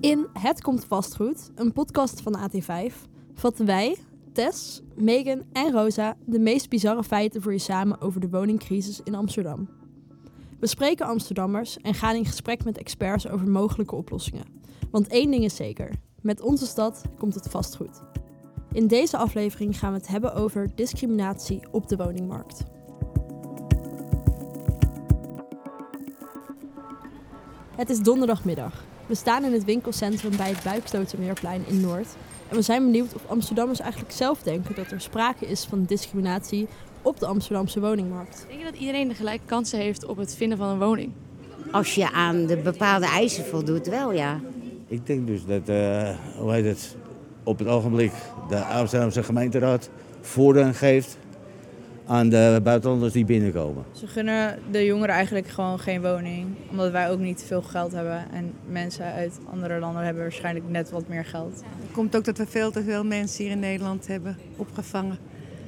In Het Komt Vastgoed, een podcast van AT5, vatten wij, Tess, Megan en Rosa de meest bizarre feiten voor je samen over de woningcrisis in Amsterdam. We spreken Amsterdammers en gaan in gesprek met experts over mogelijke oplossingen. Want één ding is zeker: met onze stad komt het vastgoed. In deze aflevering gaan we het hebben over discriminatie op de woningmarkt. Het is donderdagmiddag. We staan in het winkelcentrum bij het Buikstotermeerplein in Noord. En we zijn benieuwd of Amsterdammers eigenlijk zelf denken dat er sprake is van discriminatie op de Amsterdamse woningmarkt. Denk je dat iedereen de gelijke kansen heeft op het vinden van een woning? Als je aan de bepaalde eisen voldoet, wel ja. Ik denk dus dat, uh, hoe heet het, op het ogenblik de Amsterdamse gemeenteraad voorrang geeft aan de buitenlanders die binnenkomen. Ze gunnen de jongeren eigenlijk gewoon geen woning, omdat wij ook niet veel geld hebben. En mensen uit andere landen hebben waarschijnlijk net wat meer geld. Het komt ook dat we veel te veel mensen hier in Nederland hebben opgevangen.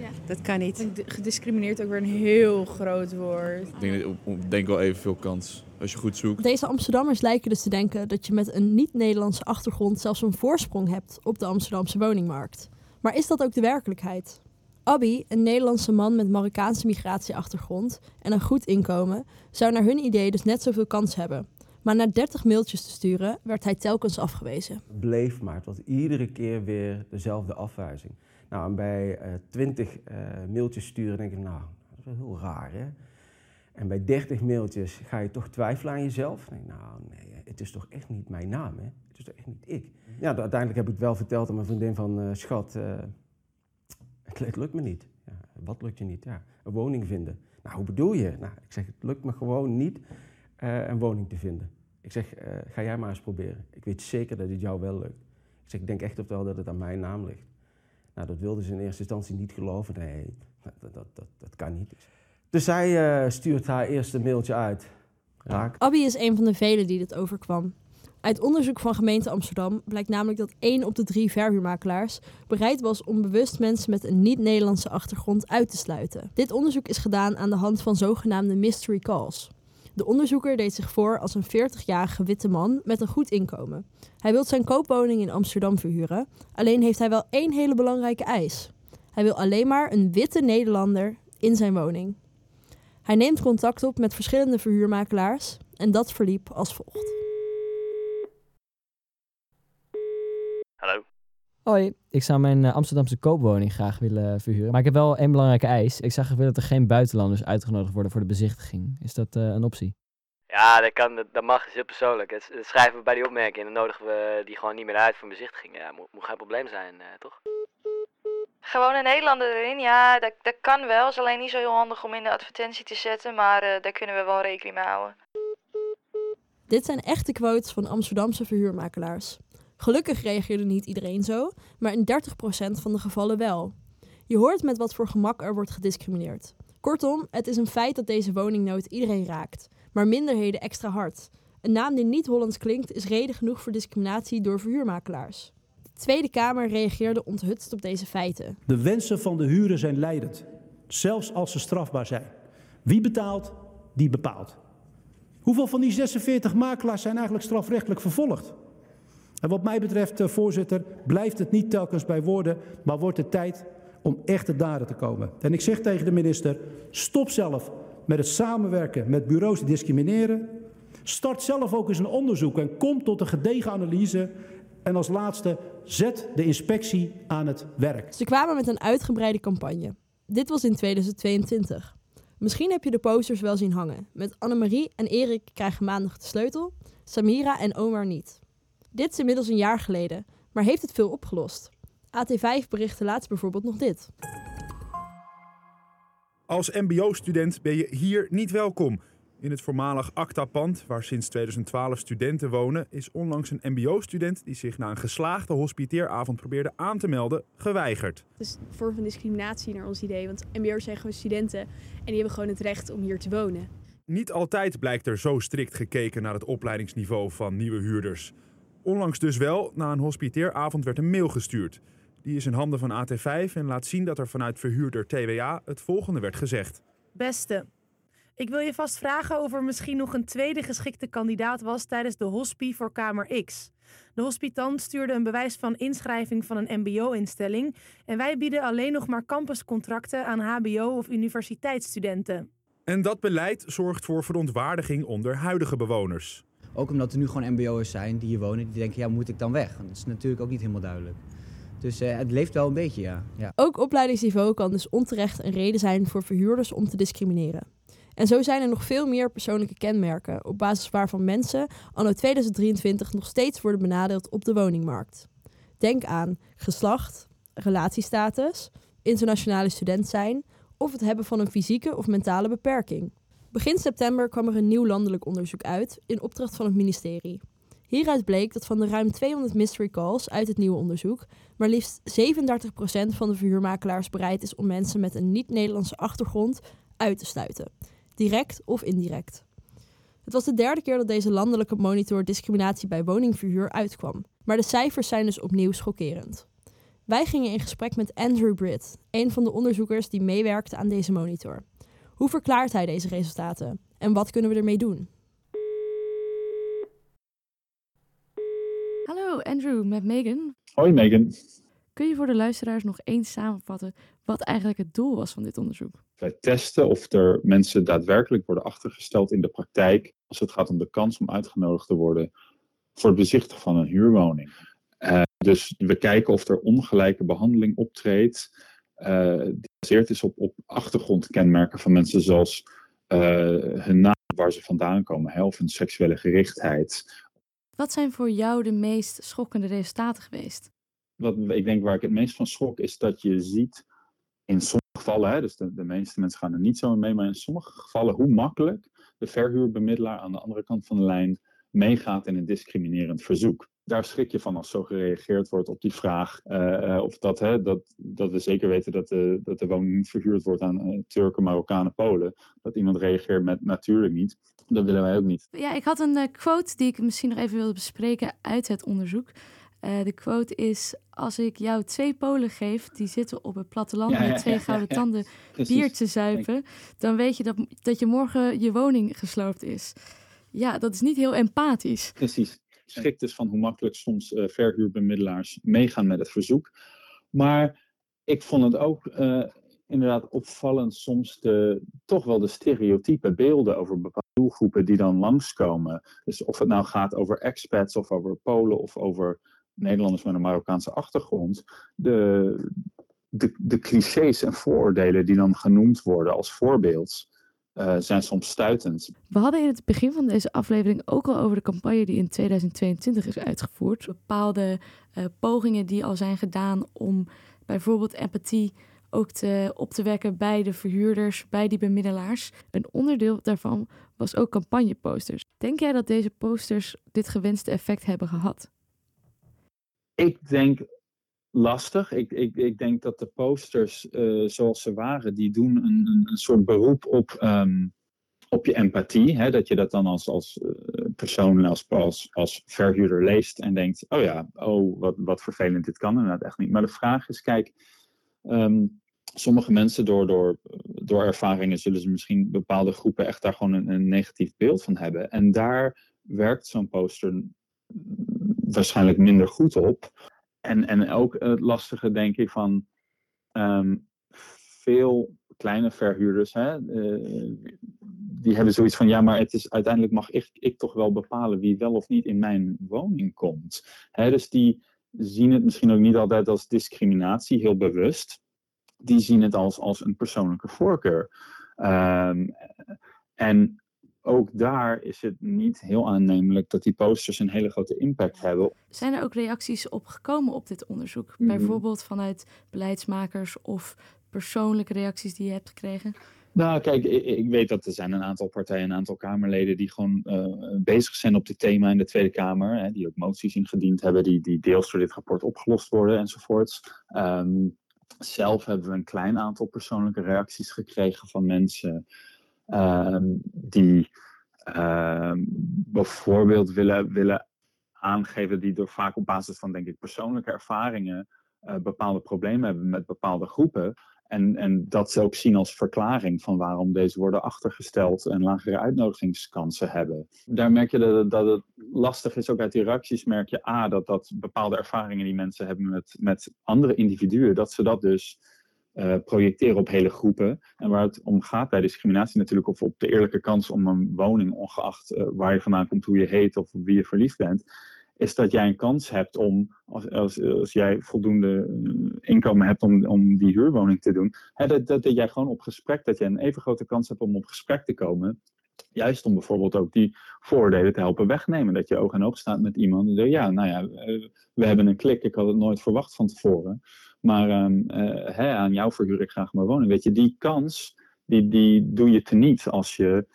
Ja. Dat kan niet. Gediscrimineerd ook weer een heel groot woord. Ik denk, ik denk wel evenveel kans als je goed zoekt. Deze Amsterdammers lijken dus te denken dat je met een niet-Nederlandse achtergrond zelfs een voorsprong hebt op de Amsterdamse woningmarkt. Maar is dat ook de werkelijkheid? Abby, een Nederlandse man met Marokkaanse migratieachtergrond en een goed inkomen, zou naar hun idee dus net zoveel kans hebben. Maar na 30 mailtjes te sturen, werd hij telkens afgewezen. Bleef maar, het was iedere keer weer dezelfde afwijzing. Nou, en bij uh, 20 uh, mailtjes sturen denk ik, nou, dat is wel heel raar hè. En bij 30 mailtjes ga je toch twijfelen aan jezelf. Nee, nou, nee, het is toch echt niet mijn naam, hè? Het is toch echt niet ik. Ja, uiteindelijk heb ik het wel verteld aan mijn vriendin van, schat, het, lukt me niet. Ja, wat lukt je niet? Ja, een woning vinden. Nou, hoe bedoel je? Nou, ik zeg, het lukt me gewoon niet uh, een woning te vinden. Ik zeg, ga jij maar eens proberen. Ik weet zeker dat het jou wel lukt. Ik zeg, ik denk echt wel dat het aan mijn naam ligt. Nou, dat wilde ze in eerste instantie niet geloven. Nee, dat, dat, dat, dat kan niet. Dus zij uh, stuurt haar eerste mailtje uit. Raak. Abby is een van de velen die dit overkwam. Uit onderzoek van gemeente Amsterdam blijkt namelijk dat 1 op de 3 verhuurmakelaars bereid was om bewust mensen met een niet-Nederlandse achtergrond uit te sluiten. Dit onderzoek is gedaan aan de hand van zogenaamde mystery calls. De onderzoeker deed zich voor als een 40-jarige witte man met een goed inkomen. Hij wil zijn koopwoning in Amsterdam verhuren, alleen heeft hij wel één hele belangrijke eis. Hij wil alleen maar een witte Nederlander in zijn woning. Hij neemt contact op met verschillende verhuurmakelaars en dat verliep als volgt. Hallo. Hoi, ik zou mijn uh, Amsterdamse koopwoning graag willen verhuren. Maar ik heb wel één belangrijke eis. Ik zag willen dat er geen buitenlanders uitgenodigd worden voor de bezichtiging. Is dat uh, een optie? Ja, dat, kan, dat, dat mag, is heel persoonlijk. Dat, dat, schrijven we bij die opmerking en dan nodigen we die gewoon niet meer uit voor een bezichtiging. Ja, moet, moet geen probleem zijn, uh, toch? Gewoon een Nederlander erin, ja, dat, dat kan wel. Is alleen niet zo heel handig om in de advertentie te zetten, maar uh, daar kunnen we wel rekening mee houden. Dit zijn echte quotes van Amsterdamse verhuurmakelaars. Gelukkig reageerde niet iedereen zo, maar in 30% van de gevallen wel. Je hoort met wat voor gemak er wordt gediscrimineerd. Kortom, het is een feit dat deze woningnood iedereen raakt, maar minderheden extra hard. Een naam die niet Hollands klinkt is reden genoeg voor discriminatie door verhuurmakelaars. De Tweede Kamer reageerde onthutst op deze feiten. De wensen van de huren zijn leidend, zelfs als ze strafbaar zijn. Wie betaalt, die bepaalt. Hoeveel van die 46 makelaars zijn eigenlijk strafrechtelijk vervolgd? En wat mij betreft, voorzitter, blijft het niet telkens bij woorden, maar wordt het tijd om echte daden te komen. En ik zeg tegen de minister, stop zelf met het samenwerken met bureaus die discrimineren. Start zelf ook eens een onderzoek en kom tot een gedegen analyse. En als laatste, zet de inspectie aan het werk. Ze kwamen met een uitgebreide campagne. Dit was in 2022. Misschien heb je de posters wel zien hangen. Met Annemarie en Erik krijgen maandag de sleutel, Samira en Omar niet. Dit is inmiddels een jaar geleden, maar heeft het veel opgelost? AT5 berichtte laatst bijvoorbeeld nog dit. Als MBO-student ben je hier niet welkom. In het voormalig ACTA-pand, waar sinds 2012 studenten wonen, is onlangs een MBO-student die zich na een geslaagde hospiteeravond probeerde aan te melden, geweigerd. Het is een vorm van discriminatie naar ons idee, want MBO's zijn gewoon studenten en die hebben gewoon het recht om hier te wonen. Niet altijd blijkt er zo strikt gekeken naar het opleidingsniveau van nieuwe huurders. Onlangs dus wel, na een hospiteeravond werd een mail gestuurd. Die is in handen van AT5 en laat zien dat er vanuit verhuurder TWA het volgende werd gezegd. Beste, Ik wil je vast vragen of er misschien nog een tweede geschikte kandidaat was tijdens de hospie voor Kamer X. De hospitant stuurde een bewijs van inschrijving van een MBO-instelling en wij bieden alleen nog maar campuscontracten aan HBO- of universiteitsstudenten. En dat beleid zorgt voor verontwaardiging onder huidige bewoners. Ook omdat er nu gewoon MBO'ers zijn die hier wonen, die denken, ja, moet ik dan weg? Dat is natuurlijk ook niet helemaal duidelijk. Dus uh, het leeft wel een beetje, ja. ja. Ook opleidingsniveau kan dus onterecht een reden zijn voor verhuurders om te discrimineren. En zo zijn er nog veel meer persoonlijke kenmerken op basis waarvan mensen anno 2023 nog steeds worden benadeeld op de woningmarkt. Denk aan geslacht, relatiestatus, internationale student zijn of het hebben van een fysieke of mentale beperking. Begin september kwam er een nieuw landelijk onderzoek uit in opdracht van het ministerie. Hieruit bleek dat van de ruim 200 mystery calls uit het nieuwe onderzoek maar liefst 37% van de verhuurmakelaars bereid is om mensen met een niet-Nederlandse achtergrond uit te sluiten, direct of indirect. Het was de derde keer dat deze landelijke monitor discriminatie bij woningverhuur uitkwam, maar de cijfers zijn dus opnieuw schokkerend. Wij gingen in gesprek met Andrew Britt, een van de onderzoekers die meewerkte aan deze monitor. Hoe verklaart hij deze resultaten en wat kunnen we ermee doen? Hallo Andrew, met Megan. Hoi Megan. Kun je voor de luisteraars nog eens samenvatten wat eigenlijk het doel was van dit onderzoek? Wij testen of er mensen daadwerkelijk worden achtergesteld in de praktijk als het gaat om de kans om uitgenodigd te worden voor het bezichtigen van een huurwoning. Uh, dus we kijken of er ongelijke behandeling optreedt, die gebaseerd is op, op achtergrondkenmerken van mensen zoals uh, hun naam, waar ze vandaan komen, hè, of hun seksuele gerichtheid. Wat zijn voor jou de meest schokkende resultaten geweest? Wat ik denk waar ik het meest van schrok is dat je ziet in sommige gevallen, hè, dus de, de meeste mensen gaan er niet zo mee, maar in sommige gevallen hoe makkelijk de verhuurbemiddelaar aan de andere kant van de lijn meegaat in een discriminerend verzoek. Daar schrik je van als zo gereageerd wordt op die vraag. Uh, of dat, hè, dat, dat we zeker weten dat de, dat de woning niet verhuurd wordt aan uh, Turken, Marokkanen, Polen. Dat iemand reageert met natuurlijk niet. Dat willen wij ook niet. Ja, ik had een uh, quote die ik misschien nog even wilde bespreken uit het onderzoek. de quote is: Als ik jou twee Polen geef die zitten op het platteland ja, met twee ja, gouden tanden bier te zuipen, dan weet je dat, dat je morgen je woning gesloopt is. Ja, dat is niet heel empathisch. Precies. Schrikt dus van hoe makkelijk soms uh, verhuurbemiddelaars meegaan met het verzoek. Maar ik vond het ook uh, inderdaad opvallend soms de, toch wel de stereotype beelden over bepaalde doelgroepen die dan langskomen. Dus of het nou gaat over expats of over Polen of over Nederlanders met een Marokkaanse achtergrond. De, de, de clichés en vooroordelen die dan genoemd worden als voorbeeld. Uh, zijn soms stuitend. We hadden in het begin van deze aflevering ook al over de campagne die in 2022 is uitgevoerd. Bepaalde uh, pogingen die al zijn gedaan om bijvoorbeeld empathie ook te, op te wekken bij de verhuurders, bij die bemiddelaars. Een onderdeel daarvan was ook campagneposters. Denk jij dat deze posters dit gewenste effect hebben gehad? Ik denk lastig. Ik, ik, ik denk dat de posters uh, zoals ze waren, die doen een, een, soort beroep op, um, op je empathie. Hè? Dat je dat dan als, als uh, persoon, als, als, als verhuurder leest en denkt, oh ja, oh wat, wat vervelend, dit kan inderdaad echt niet. Maar de vraag is, kijk, um, sommige mensen door, door, door ervaringen zullen ze misschien bepaalde groepen echt daar gewoon een, een negatief beeld van hebben. En daar werkt zo'n poster waarschijnlijk minder goed op. En, en ook het lastige, denk ik, van um, veel kleine verhuurders, hè, uh, die hebben zoiets van, ja, maar het is, uiteindelijk mag ik, ik toch wel bepalen wie wel of niet in mijn woning komt. Hè, dus die zien het misschien ook niet altijd als discriminatie, heel bewust. Die zien het als, als een persoonlijke voorkeur. Um, en ook daar is het niet heel aannemelijk dat die posters een hele grote impact hebben. Zijn er ook reacties op gekomen op dit onderzoek? Mm. Bijvoorbeeld vanuit beleidsmakers of persoonlijke reacties die je hebt gekregen? Nou, kijk, ik, ik weet dat er zijn een aantal partijen, een aantal Kamerleden die gewoon uh, bezig zijn op dit thema in de Tweede Kamer. Hè, die ook moties ingediend hebben, die, die deels door dit rapport opgelost worden enzovoorts. Um, zelf hebben we een klein aantal persoonlijke reacties gekregen van mensen die uh, bijvoorbeeld willen, willen aangeven, die door vaak op basis van, denk ik, persoonlijke ervaringen uh, bepaalde problemen hebben met bepaalde groepen. En, en dat ze ook zien als verklaring van waarom deze worden achtergesteld en lagere uitnodigingskansen hebben. Daar merk je dat, dat het lastig is, ook uit die reacties merk je A, dat, dat bepaalde ervaringen die mensen hebben met, met andere individuen, dat ze dat dus uh, projecteren op hele groepen. En waar het om gaat bij discriminatie natuurlijk, of op de eerlijke kans om een woning, ongeacht uh, waar je vandaan komt, hoe je heet of wie je verliefd bent, is dat jij een kans hebt om, als, als, als jij voldoende eh, inkomen hebt om, om die huurwoning te doen, hè, dat, dat, dat jij gewoon op gesprek, dat je een even grote kans hebt om op gesprek te komen. Juist om bijvoorbeeld ook die vooroordelen te helpen wegnemen. Dat je oog in oog staat met iemand en zegt, ja, nou ja, we hebben een klik, ik had het nooit verwacht van tevoren. Maar uh, hè, aan jou verhuur ik graag mijn woning. Weet je, die kans, die, die doe je teniet als je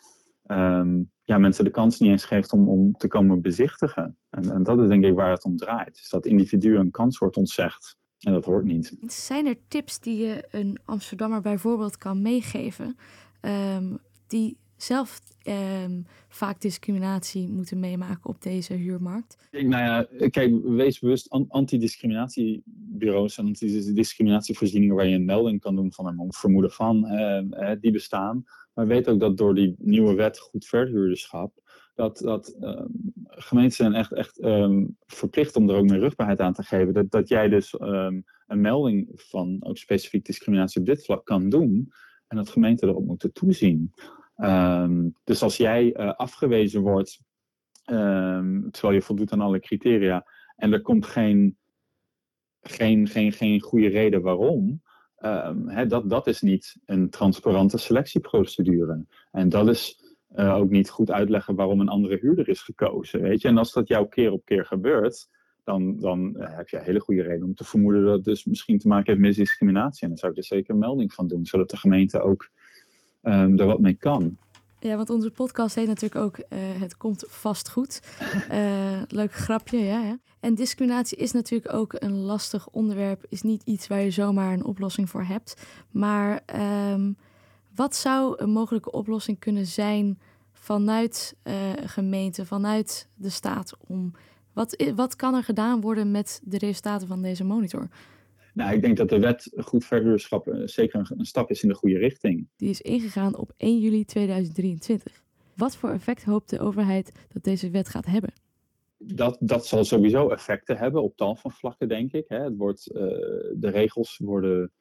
um, ja, mensen de kans niet eens geeft om, om te komen bezichtigen. En, en dat is denk ik waar het om draait. Is dat individu een kans wordt ontzegd. En dat hoort niet. Zijn er tips die je een Amsterdammer bijvoorbeeld kan meegeven, um, die zelf um, vaak discriminatie moeten meemaken op deze huurmarkt? Nou ja, kijk, wees bewust, antidiscriminatiebureaus en antidiscriminatievoorzieningen waar je een melding kan doen van een vermoeden van, uh, die bestaan. Maar weet ook dat door die nieuwe wet goed verhuurderschap, dat, dat um, gemeenten zijn echt, echt verplicht om er ook meer rugbaarheid aan te geven. Dat, dat jij dus een melding van ook specifiek discriminatie op dit vlak kan doen. En dat gemeenten erop moeten toezien. Dus als jij uh, afgewezen wordt, terwijl je voldoet aan alle criteria, en er komt geen, geen, geen, geen goede reden waarom, hè, dat, dat is niet een transparante selectieprocedure. En dat is uh, ook niet goed uitleggen waarom een andere huurder is gekozen. Weet je? En als dat jou keer op keer gebeurt, dan, dan uh, heb je een hele goede reden om te vermoeden dat het dus misschien te maken heeft met discriminatie. En dan zou ik er zeker een melding van doen, zodat de gemeente ook um, er wat mee kan. Ja, want onze podcast heet natuurlijk ook uh, Het komt vast goed. Uh, leuk grapje, ja, ja. En discriminatie is natuurlijk ook een lastig onderwerp. Is niet iets waar je zomaar een oplossing voor hebt. Maar um, wat zou een mogelijke oplossing kunnen zijn vanuit uh, gemeente, vanuit de staat? Om, wat, wat kan er gedaan worden met de resultaten van deze monitor? Nou, ik denk dat de wet goed verhuurschap zeker een, een, stap is in de goede richting. Die is ingegaan op 1 juli 2023. Wat voor effect hoopt de overheid dat deze wet gaat hebben? Dat, dat zal sowieso effecten hebben op tal van vlakken, denk ik. Hè. Het wordt, uh, de regels worden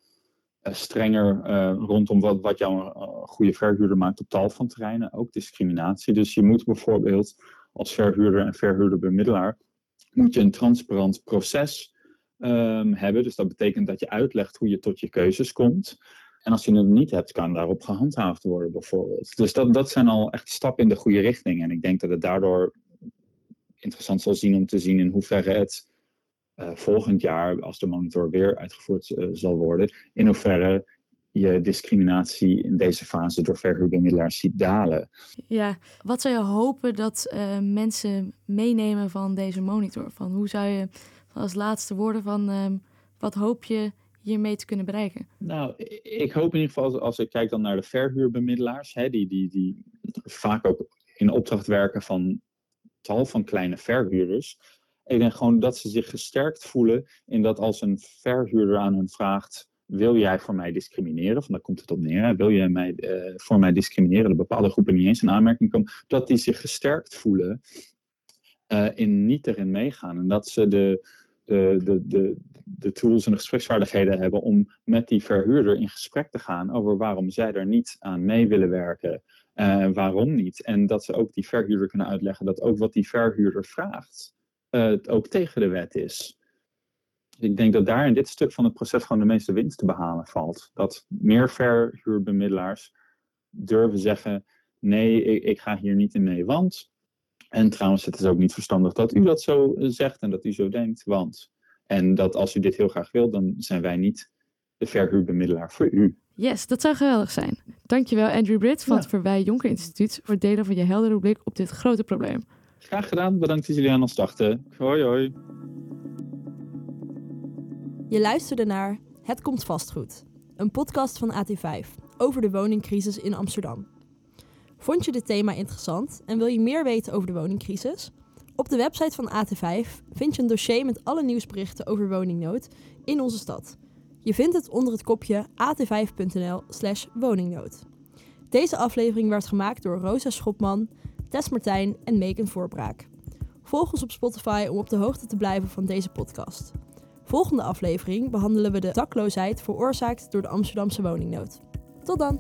uh, strenger uh, rondom wat, wat jou een goede verhuurder maakt op tal van terreinen. Ook discriminatie. Dus je moet bijvoorbeeld als verhuurder en verhuurderbemiddelaar moet je een transparant proces um, hebben. Dus dat betekent dat je uitlegt hoe je tot je keuzes komt. En als je het niet hebt, kan daarop gehandhaafd worden, bijvoorbeeld. Dus dat, dat zijn al echt stappen in de goede richting. En ik denk dat het daardoor interessant zal zien om te zien in hoeverre het uh, volgend jaar, als de monitor weer uitgevoerd uh, zal worden, in hoeverre je discriminatie in deze fase door verhuurbemiddelaars ziet dalen. Ja, wat zou je hopen dat uh, mensen meenemen van deze monitor? Van hoe zou je als laatste woorden van um, wat hoop je hiermee te kunnen bereiken? Nou, ik hoop in ieder geval, als, ik kijk dan naar de verhuurbemiddelaars, hè, die, die, die vaak ook in opdracht werken van tal van kleine verhuurders. Ik denk gewoon dat ze zich gesterkt voelen in dat als een verhuurder aan hen vraagt, wil jij voor mij discrimineren? Van daar komt het op neer. Wil jij mij, uh, voor mij discrimineren? Dat bepaalde groepen niet eens in aanmerking komen. Dat die zich gesterkt voelen uh, in niet erin meegaan. En dat ze de, de, de, de, de tools en de gespreksvaardigheden hebben om met die verhuurder in gesprek te gaan over waarom zij er niet aan mee willen werken. Uh, waarom niet? En dat ze ook die verhuurder kunnen uitleggen dat ook wat die verhuurder vraagt, uh, ook tegen de wet is. Ik denk dat daar in dit stuk van het proces gewoon de meeste winst te behalen valt. Dat meer verhuurbemiddelaars durven zeggen: nee, ik, ik ga hier niet in mee, want en trouwens, het is ook niet verstandig dat u dat zo eh, zegt en dat u zo denkt, want. En dat als u dit heel graag wilt, dan zijn wij niet de verhuurbemiddelaar voor u. Yes, dat zou geweldig zijn. Dankjewel Andrew Britt van ja. het Verwij Jonker Instituut voor het delen van je heldere blik op dit grote probleem. Graag gedaan, bedankt dat jullie aan ons dachten. Hoi hoi. Je luisterde naar Het Komt Vast Goed, een podcast van AT5 over de woningcrisis in Amsterdam. Vond je dit thema interessant en wil je meer weten over de woningcrisis? Op de website van AT5 vind je een dossier met alle nieuwsberichten over woningnood in onze stad. Je vindt het onder het kopje at5.nl/slash woningnood. Deze aflevering werd gemaakt door Rosa Schopman, Tess Martijn en Megan Voorbraak. Volg ons op Spotify om op de hoogte te blijven van deze podcast. Volgende aflevering behandelen we de dakloosheid veroorzaakt door de Amsterdamse woningnood. Tot dan!